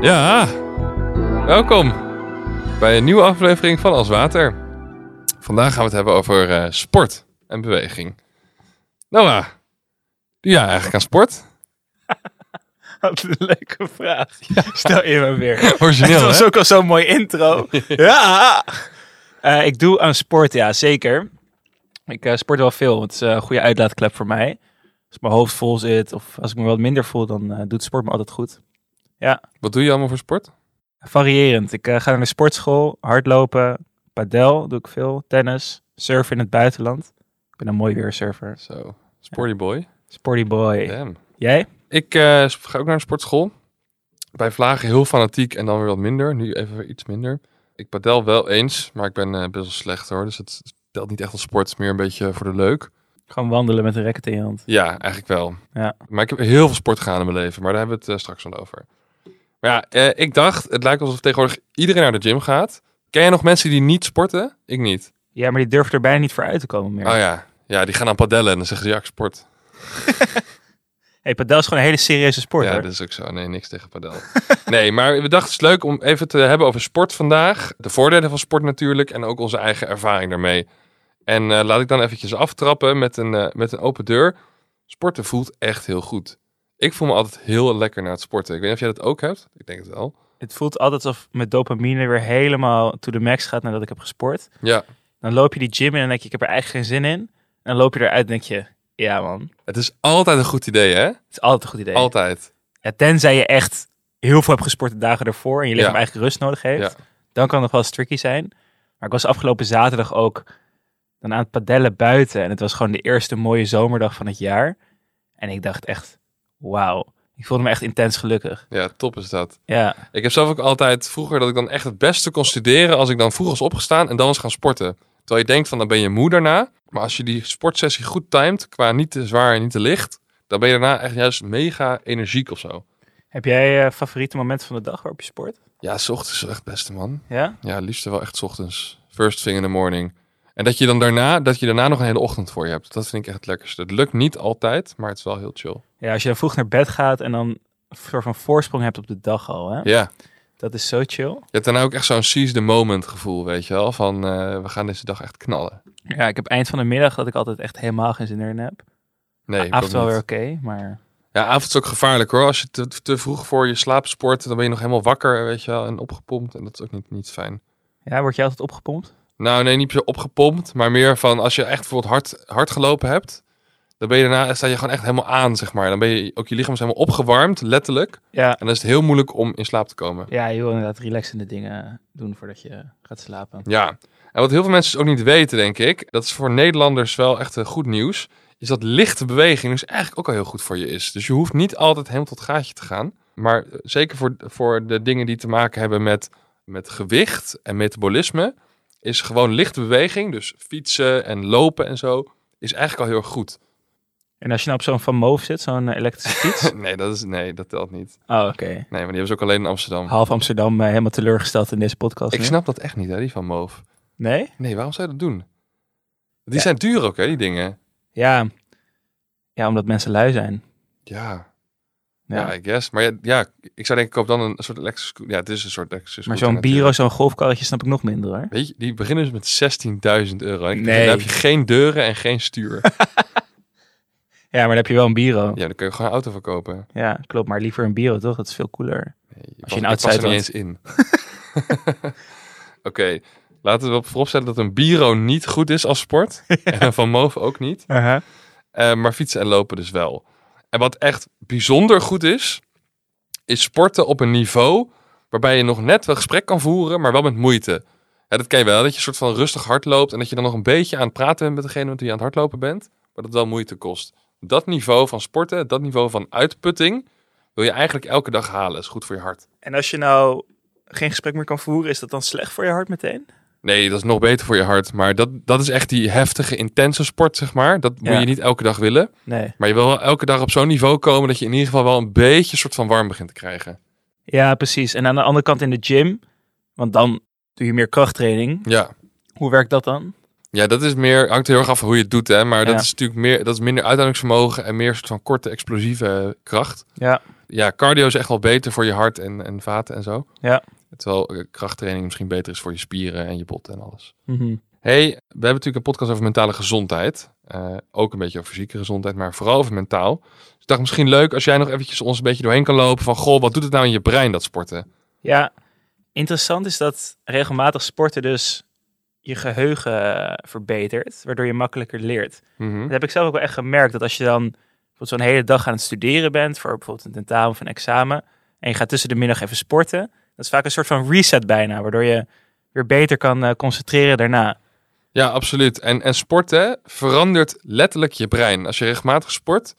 Ja, welkom bij een nieuwe aflevering van Als Water. Vandaag gaan we het hebben over eh, sport en beweging. Noah, doe jij eigenlijk aan sport? Wat een leuke vraag. Stel je me weer. Origineel, Het was hè? ook al zo'n mooi intro. ja. Eh, ik doe aan sport, ja, zeker. Ik eh, sport wel veel. Het is een goede uitlaatklep voor mij. Als mijn hoofd vol zit of als ik me wat minder voel, dan doet sport me altijd goed. Wat doe je allemaal voor sport? Variërend. Ik eh, ga naar de sportschool, hardlopen, padel doe ik veel, tennis, surfen in het buitenland. Ik ben een mooi weersurfer. Zo, sporty boy. Sporty boy. Damn. Jij? Ik eh, ga ook naar een sportschool. Bij Vlagen heel fanatiek en dan weer wat minder. Nu even iets minder. Ik padel wel eens, maar ik ben eh, best wel slecht hoor. Dus het telt niet echt als sport. Het is meer een beetje voor de leuk. Gewoon wandelen met een racket in je hand. Ja, eigenlijk wel. Ja. Maar ik heb heel veel sport gedaan in mijn leven. Maar daar hebben we het straks wel over. Maar ja, eh, ik dacht, het lijkt alsof tegenwoordig iedereen naar de gym gaat. Ken je nog mensen die niet sporten? Ik niet. Ja, maar die durft er bijna niet voor uit te komen meer. Oh ja. Ja, die gaan aan padellen en dan zeggen ze ja, ik sport. Hey, padel is gewoon een hele serieuze sport ja, hoor. dat is ook zo. Nee, niks tegen padel. nee, maar we dachten het is leuk om even te hebben over sport vandaag. De voordelen van sport natuurlijk en ook onze eigen ervaring daarmee. En eh, laat ik dan eventjes aftrappen met een, eh, met een open deur. Sporten voelt echt heel goed. Ik voel me altijd heel lekker na het sporten. Ik weet niet of jij dat ook hebt. Ik denk het wel. Het voelt altijd alsof mijn dopamine weer helemaal to the max gaat nadat ik heb gesport. Ja, Dan loop je die gym in en denk je, ik heb er eigenlijk geen zin in. En dan loop je eruit en denk je, ja man, het is altijd een goed idee, hè? het is altijd een goed idee. Altijd. Ja, tenzij je echt heel veel hebt gesport de dagen ervoor en je lichaam Ja. eigenlijk rust nodig heeft. Ja. Dan kan het wel eens tricky zijn. Maar ik was afgelopen zaterdag ook dan aan het padellen buiten. En het was gewoon de eerste mooie zomerdag van het jaar. En ik dacht echt, wauw. Ik voelde me echt intens gelukkig. Ja, top is dat. Ja, Ik heb zelf ook altijd vroeger dat ik dan echt het beste kon studeren als ik dan vroeg was opgestaan en dan was gaan sporten. Terwijl je denkt van dan ben je moe daarna. Maar als je die sportsessie goed timed, qua niet te zwaar en niet te licht, dan ben je daarna echt juist mega energiek of zo. Heb jij eh, favoriete momenten van de dag waarop je sport? Ja, 's ochtends echt het beste man. Ja? Ja, liefst wel echt 's ochtends. First thing in the morning. En dat je dan daarna, dat je daarna nog een hele ochtend voor je hebt. Dat vind ik echt het lekkerste. Het lukt niet altijd, maar het is wel heel chill. Ja, als je dan vroeg naar bed gaat en dan een soort van voorsprong hebt op de dag al. Hè? Ja. Dat is zo chill. Je hebt daarna ook echt zo'n seize the moment gevoel, weet je wel. Van, eh, we gaan deze dag echt knallen. Ja, ik heb eind van de middag dat ik altijd echt helemaal geen zin erin heb. Nee, Avond wel weer oké, maar... Ja, avond is ook gevaarlijk hoor. Als je te, te vroeg voor je slaap sport, dan ben je nog helemaal wakker, weet je wel, en opgepompt. En dat is ook niet, niet fijn. Ja, word je altijd opgepompt? Nou, nee, niet se opgepompt, maar meer van als je echt bijvoorbeeld hard, hard gelopen hebt, dan ben je daarna, sta je gewoon echt helemaal aan, zeg maar. Dan ben je, ook je lichaam is helemaal opgewarmd, letterlijk. Ja. En dan is het heel moeilijk om in slaap te komen. Ja, je wil inderdaad relaxende dingen doen voordat je gaat slapen. Ja. En wat heel veel mensen dus ook niet weten, denk ik, dat is voor Nederlanders wel echt eh, goed nieuws, is dat lichte beweging dus eigenlijk ook al heel goed voor je is. Dus je hoeft niet altijd helemaal tot gaatje te gaan. Maar eh, zeker voor, voor de dingen die te maken hebben met, met gewicht en metabolisme, is gewoon lichte beweging, dus fietsen en lopen en zo, is eigenlijk al heel erg goed. En als je nou op zo'n Van Moof zit, zo'n eh, elektrische fiets? nee, dat is, nee, dat telt niet. Oh, oké. Nee, maar die hebben ze ook alleen in Amsterdam. Half Amsterdam eh, helemaal teleurgesteld in deze podcast. Ik nu. snap dat echt niet, hè, die van Moof. Nee? Nee, waarom zou je dat doen? Die Ja. zijn duur ook, hè, die dingen. Ja. Ja, omdat mensen lui zijn. Ja, Ja. Ja, I guess. Maar ja, ja, ik zou denken, ik koop dan een soort elektrische scooter. Ja, het is een soort elektrische maar zo'n Biro, natuurlijk. zo'n golfkarretje snap ik nog minder hoor. Weet je, die beginnen dus met 16.000 euro. En ik Nee. Dan heb je geen deuren en geen stuur. Ja, maar dan heb je wel een Biro. ja, dan kun je gewoon een auto verkopen. Ja, klopt. Maar liever een Biro, toch? Dat is veel cooler. Nee, je Als je pas- een ik er outsider niet eens in. Oké, laten we op vooropstellen dat een Biro niet goed is als sport. En Van Moof ook niet. Uh-huh. Eh, maar fietsen en lopen dus wel. En wat echt bijzonder goed is, is sporten op een niveau waarbij je nog net wel gesprek kan voeren, maar wel met moeite. Ja, dat ken je wel, dat je soort van rustig hard loopt en dat je dan nog een beetje aan het praten bent met degene met wie je aan het hardlopen bent, maar dat wel moeite kost. Dat niveau van sporten, dat niveau van uitputting, wil je eigenlijk elke dag halen. is goed voor je hart. En als je nou geen gesprek meer kan voeren, is dat dan slecht voor je hart meteen? Nee, dat is nog beter voor je hart. Maar dat, dat is echt die heftige, intense sport, zeg maar. Dat moet Ja. je niet elke dag willen. Nee. Maar je wil wel elke dag op zo'n niveau komen dat je in ieder geval wel een beetje soort van warm begint te krijgen. Ja, precies. En aan de andere kant in de gym, want dan doe je meer krachttraining. Ja. Hoe werkt dat dan? Ja, dat is meer, hangt er heel erg af van hoe je het doet, hè. Maar dat is natuurlijk meer, dat is minder uithoudingsvermogen en meer soort van korte, explosieve kracht. Ja. ja, cardio is echt wel beter voor je hart en, en vaten en zo. Ja. Terwijl eh, krachttraining misschien beter is voor je spieren en je botten en alles. Mhm. Hey, we hebben natuurlijk een podcast over mentale gezondheid. Eh, ook een beetje over fysieke gezondheid, maar vooral over mentaal. Dus ik dacht misschien leuk als jij nog eventjes ons een beetje doorheen kan lopen van... Goh, wat doet het nou in je brein, dat sporten? Ja, interessant is dat regelmatig sporten dus je geheugen eh, verbetert, waardoor je makkelijker leert. Mhm. Dat heb ik zelf ook wel echt gemerkt, dat als je dan bijvoorbeeld zo'n hele dag aan het studeren bent, voor bijvoorbeeld een tentamen of een examen, en je gaat tussen de middag even sporten, dat is vaak een soort van reset bijna, waardoor je weer beter kan eh, concentreren daarna. Ja, absoluut. En, en sporten verandert letterlijk je brein. Als je regelmatig sport,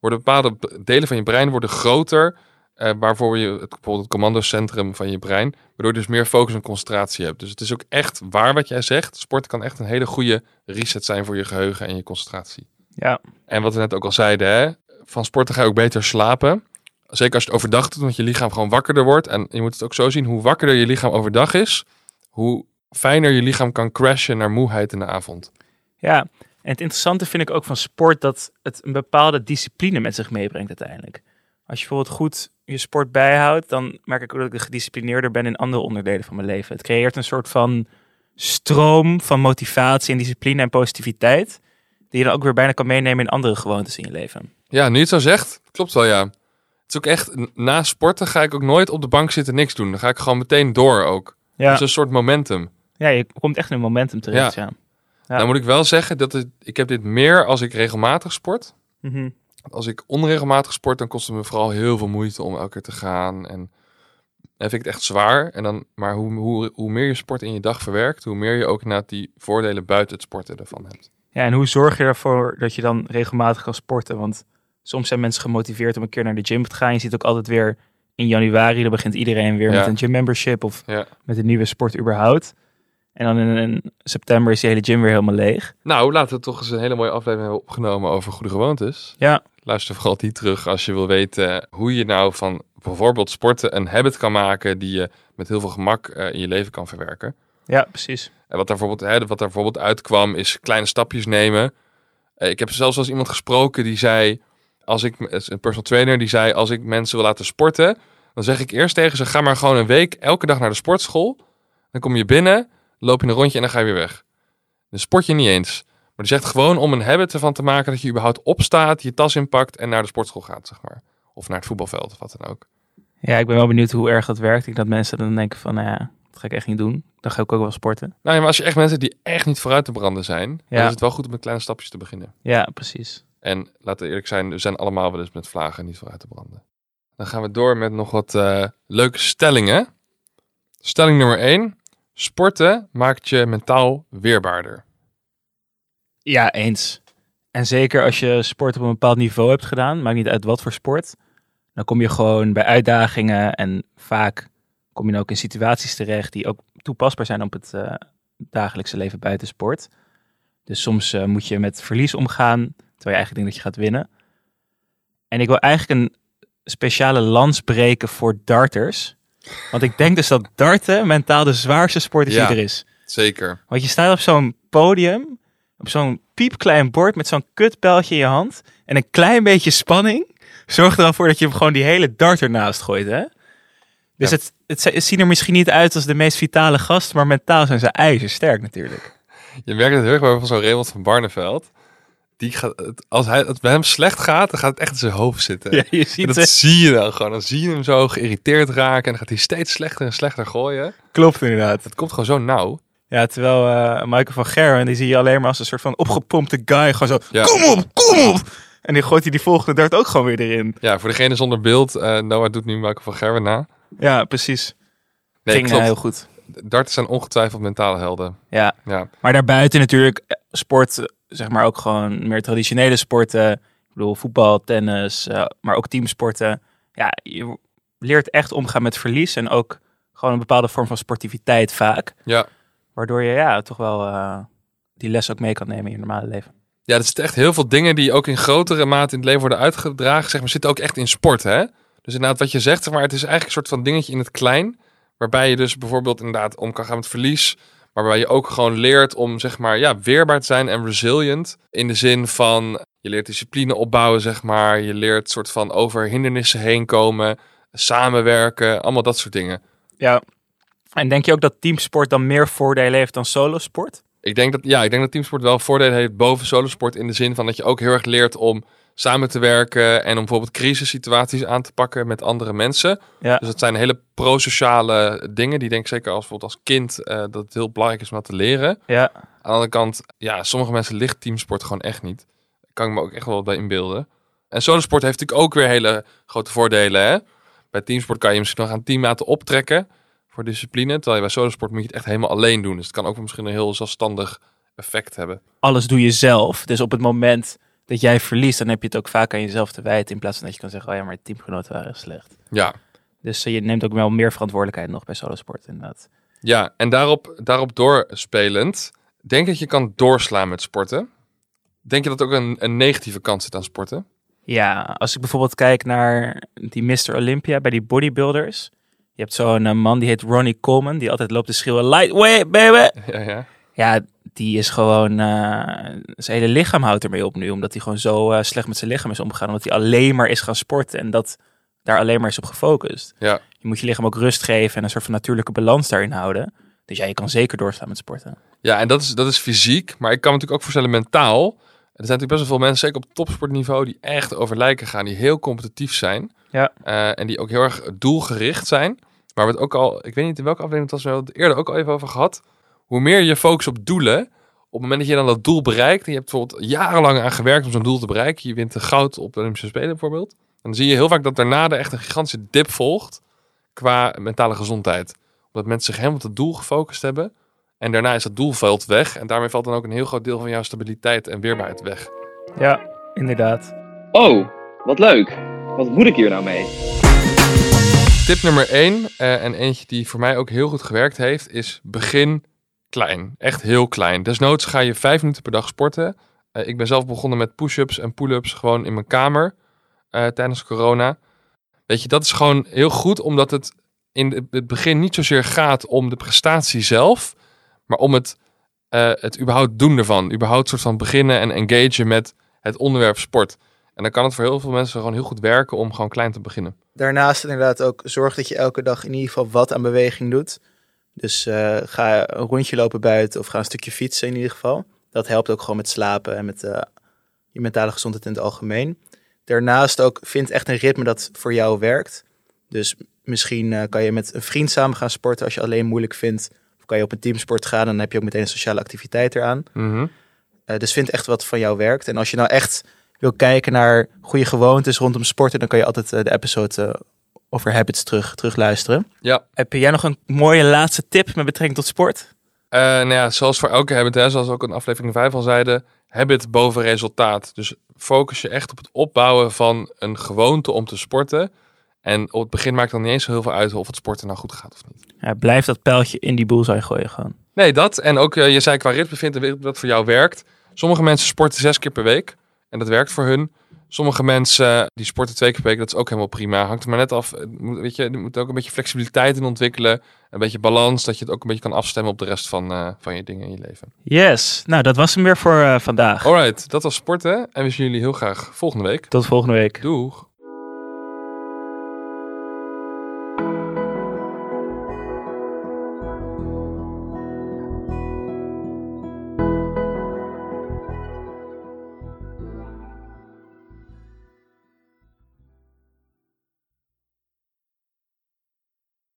worden bepaalde delen van je brein worden groter. eh, waarvoor je het, bijvoorbeeld het commandocentrum van je brein, waardoor je dus meer focus en concentratie hebt. Dus het is ook echt waar wat jij zegt. Sport kan echt een hele goede reset zijn voor je geheugen en je concentratie. Ja, En wat we net ook al zeiden, hè, van sporten ga je ook beter slapen. Zeker als je het overdag doet, want je lichaam gewoon wakkerder wordt. En je moet het ook zo zien, hoe wakkerder je lichaam overdag is, hoe fijner je lichaam kan crashen naar moeheid in de avond. ja. En het interessante vind ik ook van sport dat het een bepaalde discipline met zich meebrengt uiteindelijk. Als je bijvoorbeeld goed je sport bijhoudt, dan merk ik ook dat ik gedisciplineerder ben in andere onderdelen van mijn leven. Het creëert een soort van stroom van motivatie en discipline en positiviteit, die je dan ook weer bijna kan meenemen in andere gewoontes in je leven. Ja, nu je het zo zegt, klopt wel ja. Het is ook echt, na sporten ga ik ook nooit op de bank zitten niks doen. Dan ga ik gewoon meteen door ook. Ja, Dus een soort momentum. ja je komt echt in een momentum terecht. Ja. Ja. Nou moet ik wel zeggen, dat het, ik heb dit meer als ik regelmatig sport. Mhm. Als ik onregelmatig sport, dan kost het me vooral heel veel moeite om elke keer te gaan. En dan vind ik het echt zwaar. En dan, maar hoe, hoe, hoe meer je sport in je dag verwerkt, hoe meer je ook inderdaad die voordelen buiten het sporten ervan hebt. Ja, en hoe zorg je ervoor dat je dan regelmatig kan sporten? Want soms zijn mensen gemotiveerd om een keer naar de gym te gaan. Je ziet ook altijd weer in januari, dan begint iedereen weer Ja. met een gym membership of Ja. met een nieuwe sport überhaupt. En dan in, in september is die hele gym weer helemaal leeg. Nou, laten we toch eens een hele mooie aflevering hebben opgenomen over goede gewoontes. Ja, Luister vooral die terug als je wil weten hoe je nou van bijvoorbeeld sporten een habit kan maken die je met heel veel gemak eh, in je leven kan verwerken. ja precies. En wat daar bijvoorbeeld, hè, wat daar bijvoorbeeld uitkwam, is kleine stapjes nemen. Eh, ik heb zelfs eens iemand gesproken die zei, als ik, een personal trainer, die zei, als ik mensen wil laten sporten, dan zeg ik eerst tegen ze, ga maar gewoon een week elke dag naar de sportschool. Dan kom je binnen, loop je een rondje en dan ga je weer weg. Dan sport je niet eens. Maar die zegt gewoon om een habit ervan te maken dat je überhaupt opstaat, je tas inpakt en naar de sportschool gaat, zeg maar. Of naar het voetbalveld of wat dan ook. Ja, ik ben wel benieuwd hoe erg dat werkt. Ik denk dat mensen dan denken van, nou ja, dat ga ik echt niet doen. Dan ga ik ook wel sporten. Nou ja, maar als je echt mensen die echt niet vooruit te branden zijn, dan is het wel goed om met kleine stapjes te beginnen. Ja, precies. En laten we eerlijk zijn, we zijn allemaal wel eens met vlagen niet vooruit te branden. Dan gaan we door met nog wat eh, leuke stellingen. Stelling nummer 1. Sporten maakt je mentaal weerbaarder. Ja, eens. En zeker als je sport op een bepaald niveau hebt gedaan, maakt niet uit wat voor sport, dan kom je gewoon bij uitdagingen en vaak kom je dan ook in situaties terecht die ook toepasbaar zijn op het eh, dagelijkse leven buiten sport. Dus soms eh, moet je met verlies omgaan, terwijl je eigenlijk denkt dat je gaat winnen. En ik wil eigenlijk een speciale lans breken voor darters. Want ik denk dus dat darten mentaal de zwaarste sport is Ja. die er is. Zeker. Want je staat op zo'n podium, op zo'n piepklein bord met zo'n kutpijltje in je hand en een klein beetje spanning. Zorg er dan voor dat je hem gewoon die hele dart ernaast gooit, hè? Dus Ja. het, het, het zien er misschien niet uit als de meest vitale gast, maar mentaal zijn ze ijzersterk natuurlijk. Je merkt het heel erg bij van zo'n Raymond van Barneveld. Die gaat, als hij, het bij hem slecht gaat, dan gaat het echt in zijn hoofd zitten. Ja, je En ziet dat het. zie je dan gewoon. Dan zie je hem zo geïrriteerd raken. En dan gaat hij steeds slechter en slechter gooien. Klopt inderdaad. Het komt gewoon zo nauw. Ja, terwijl eh, Michael van Gerwen, die zie je alleen maar als een soort van opgepompte guy. Gewoon zo, Ja. kom op, kom op! En die gooit hij die volgende dart ook gewoon weer erin. Ja, voor degene zonder beeld. eh Noah doet nu Michael van Gerwen na. Ja, precies. Nee, Ging klopt. heel goed. Darten zijn ongetwijfeld mentale helden. Ja, Ja, Maar daarbuiten natuurlijk eh, sport, eh, zeg maar ook gewoon meer traditionele sporten. Ik bedoel voetbal, tennis, eh, maar ook teamsporten. Ja, je leert echt omgaan met verlies en ook gewoon een bepaalde vorm van sportiviteit vaak. ja. Waardoor je ja, toch wel eh, die les ook mee kan nemen in je normale leven. Ja, er zitten echt heel veel dingen die ook in grotere mate in het leven worden uitgedragen. Zeg maar, zitten ook echt in sport, hè? Dus inderdaad, wat je zegt, zeg maar, het is eigenlijk een soort van dingetje in het klein. Waarbij je dus bijvoorbeeld inderdaad om kan gaan met verlies. Maar waarbij je ook gewoon leert om, zeg maar, ja, weerbaar te zijn en resilient. In de zin van Je leert discipline opbouwen, zeg maar. Je leert soort van over hindernissen heen komen, samenwerken, allemaal dat soort dingen. Ja. En denk je ook dat teamsport dan meer voordelen heeft dan solosport? Ik denk dat, ja, ik denk dat teamsport wel voordelen heeft boven solosport in de zin van dat je ook heel erg leert om samen te werken en om bijvoorbeeld crisissituaties aan te pakken met andere mensen. Ja. Dus dat zijn hele pro-sociale dingen die denk ik zeker als bijvoorbeeld als kind eh, dat het heel belangrijk is om dat te leren. Ja. Aan de andere kant, ja, sommige mensen ligt teamsport gewoon echt niet. Daar kan ik me ook echt wel bij inbeelden. En solosport heeft natuurlijk ook weer hele grote voordelen. Hè? Bij teamsport kan je misschien nog aan teammaten optrekken voor discipline. Terwijl je bij solosport moet je het echt helemaal alleen doen. Dus het kan ook misschien een heel zelfstandig effect hebben. Alles doe je zelf. Dus op het moment dat jij verliest, dan heb je het ook vaak aan jezelf te wijten. In plaats van dat je kan zeggen, oh ja, maar teamgenoten waren slecht. Ja, Dus eh, je neemt ook wel meer verantwoordelijkheid nog bij solosport inderdaad. ja en daarop, daarop doorspelend, denk dat je kan doorslaan met sporten. Denk je dat ook een, een negatieve kant zit aan sporten? Ja, als ik bijvoorbeeld kijk naar die Mr. Olympia bij die bodybuilders. Je hebt zo'n eh, man die heet Ronnie Coleman, die altijd loopt te schreeuwen, lightweight baby! Ja, ja. Ja, die is gewoon, eh, zijn hele lichaam houdt ermee op nu, omdat hij gewoon zo eh, slecht met zijn lichaam is omgegaan. Omdat hij alleen maar is gaan sporten en dat daar alleen maar is op gefocust. Ja. Je moet je lichaam ook rust geven en een soort van natuurlijke balans daarin houden. Dus ja, je kan zeker doorstaan met sporten. Ja, en dat is, dat is fysiek. Maar ik kan me natuurlijk ook voorstellen mentaal. Er zijn natuurlijk best wel veel mensen, zeker op topsportniveau, die echt over lijken gaan. Die heel competitief zijn. Ja. En die ook heel erg doelgericht zijn. Maar we het ook al, ik weet niet in welke aflevering het was, we hebben het eerder ook al even over gehad. Hoe meer je focust op doelen, op het moment dat je dan dat doel bereikt. En je hebt bijvoorbeeld jarenlang aan gewerkt om zo'n doel te bereiken. Je wint de goud op de Olympische Spelen bijvoorbeeld. Dan zie je heel vaak dat daarna er echt een gigantische dip volgt qua mentale gezondheid. Omdat mensen zich helemaal op het doel gefocust hebben. En daarna is dat doelveld weg. En daarmee valt dan ook een heel groot deel van jouw stabiliteit en weerbaarheid weg. Ja, inderdaad. Oh, wat leuk. Wat moet ik hier nou mee? Tip nummer 1, en eentje die voor mij ook heel goed gewerkt heeft, is begin klein. Echt heel klein. Desnoods ga je vijf minuten per dag sporten. Eh, ik ben zelf begonnen met push-ups en pull-ups gewoon in mijn kamer eh, tijdens corona. Weet je, dat is gewoon heel goed, omdat het in het begin niet zozeer gaat om de prestatie zelf, maar om het, eh, het überhaupt doen ervan. Überhaupt soort van beginnen en engagen met het onderwerp sport. En dan kan het voor heel veel mensen gewoon heel goed werken om gewoon klein te beginnen. Daarnaast inderdaad ook zorg dat je elke dag in ieder geval wat aan beweging doet. Dus eh, ga een rondje lopen buiten of ga een stukje fietsen in ieder geval. Dat helpt ook gewoon met slapen en met eh, je mentale gezondheid in het algemeen. Daarnaast ook vind echt een ritme dat voor jou werkt. Dus misschien eh, kan je met een vriend samen gaan sporten als je alleen moeilijk vindt. Of kan je op een teamsport gaan dan heb je ook meteen een sociale activiteit eraan. Mhm. Dus vind echt wat van jou werkt. En als je nou echt wil kijken naar goede gewoontes rondom sporten, dan kan je altijd eh, de episode eh, over habits terug, terugluisteren. Ja, Heb jij nog een mooie laatste tip met betrekking tot sport? Eh, nou ja, zoals voor elke habit, hè, zoals ook in aflevering 5 al zeiden, habit boven resultaat. Dus focus je echt op het opbouwen van een gewoonte om te sporten. En op het begin maakt dan niet eens zo heel veel uit of het sporten nou goed gaat of niet. Ja, blijf dat pijltje in die boelzij gooien gewoon. Nee, dat. En ook, je zei qua ritme vindt wat voor jou werkt. Sommige mensen sporten zes keer per week. En dat werkt voor hun. Sommige mensen eh, die sporten twee keer per week. Dat is ook helemaal prima. Hangt er maar net af. Weet je, je moet ook een beetje flexibiliteit in ontwikkelen. Een beetje balans. Dat je het ook een beetje kan afstemmen op de rest van, eh, van je dingen in je leven. Yes, nou dat was hem weer voor eh, vandaag. Alright, dat was sporten. En we zien jullie heel graag volgende week. Tot volgende week. Doeg!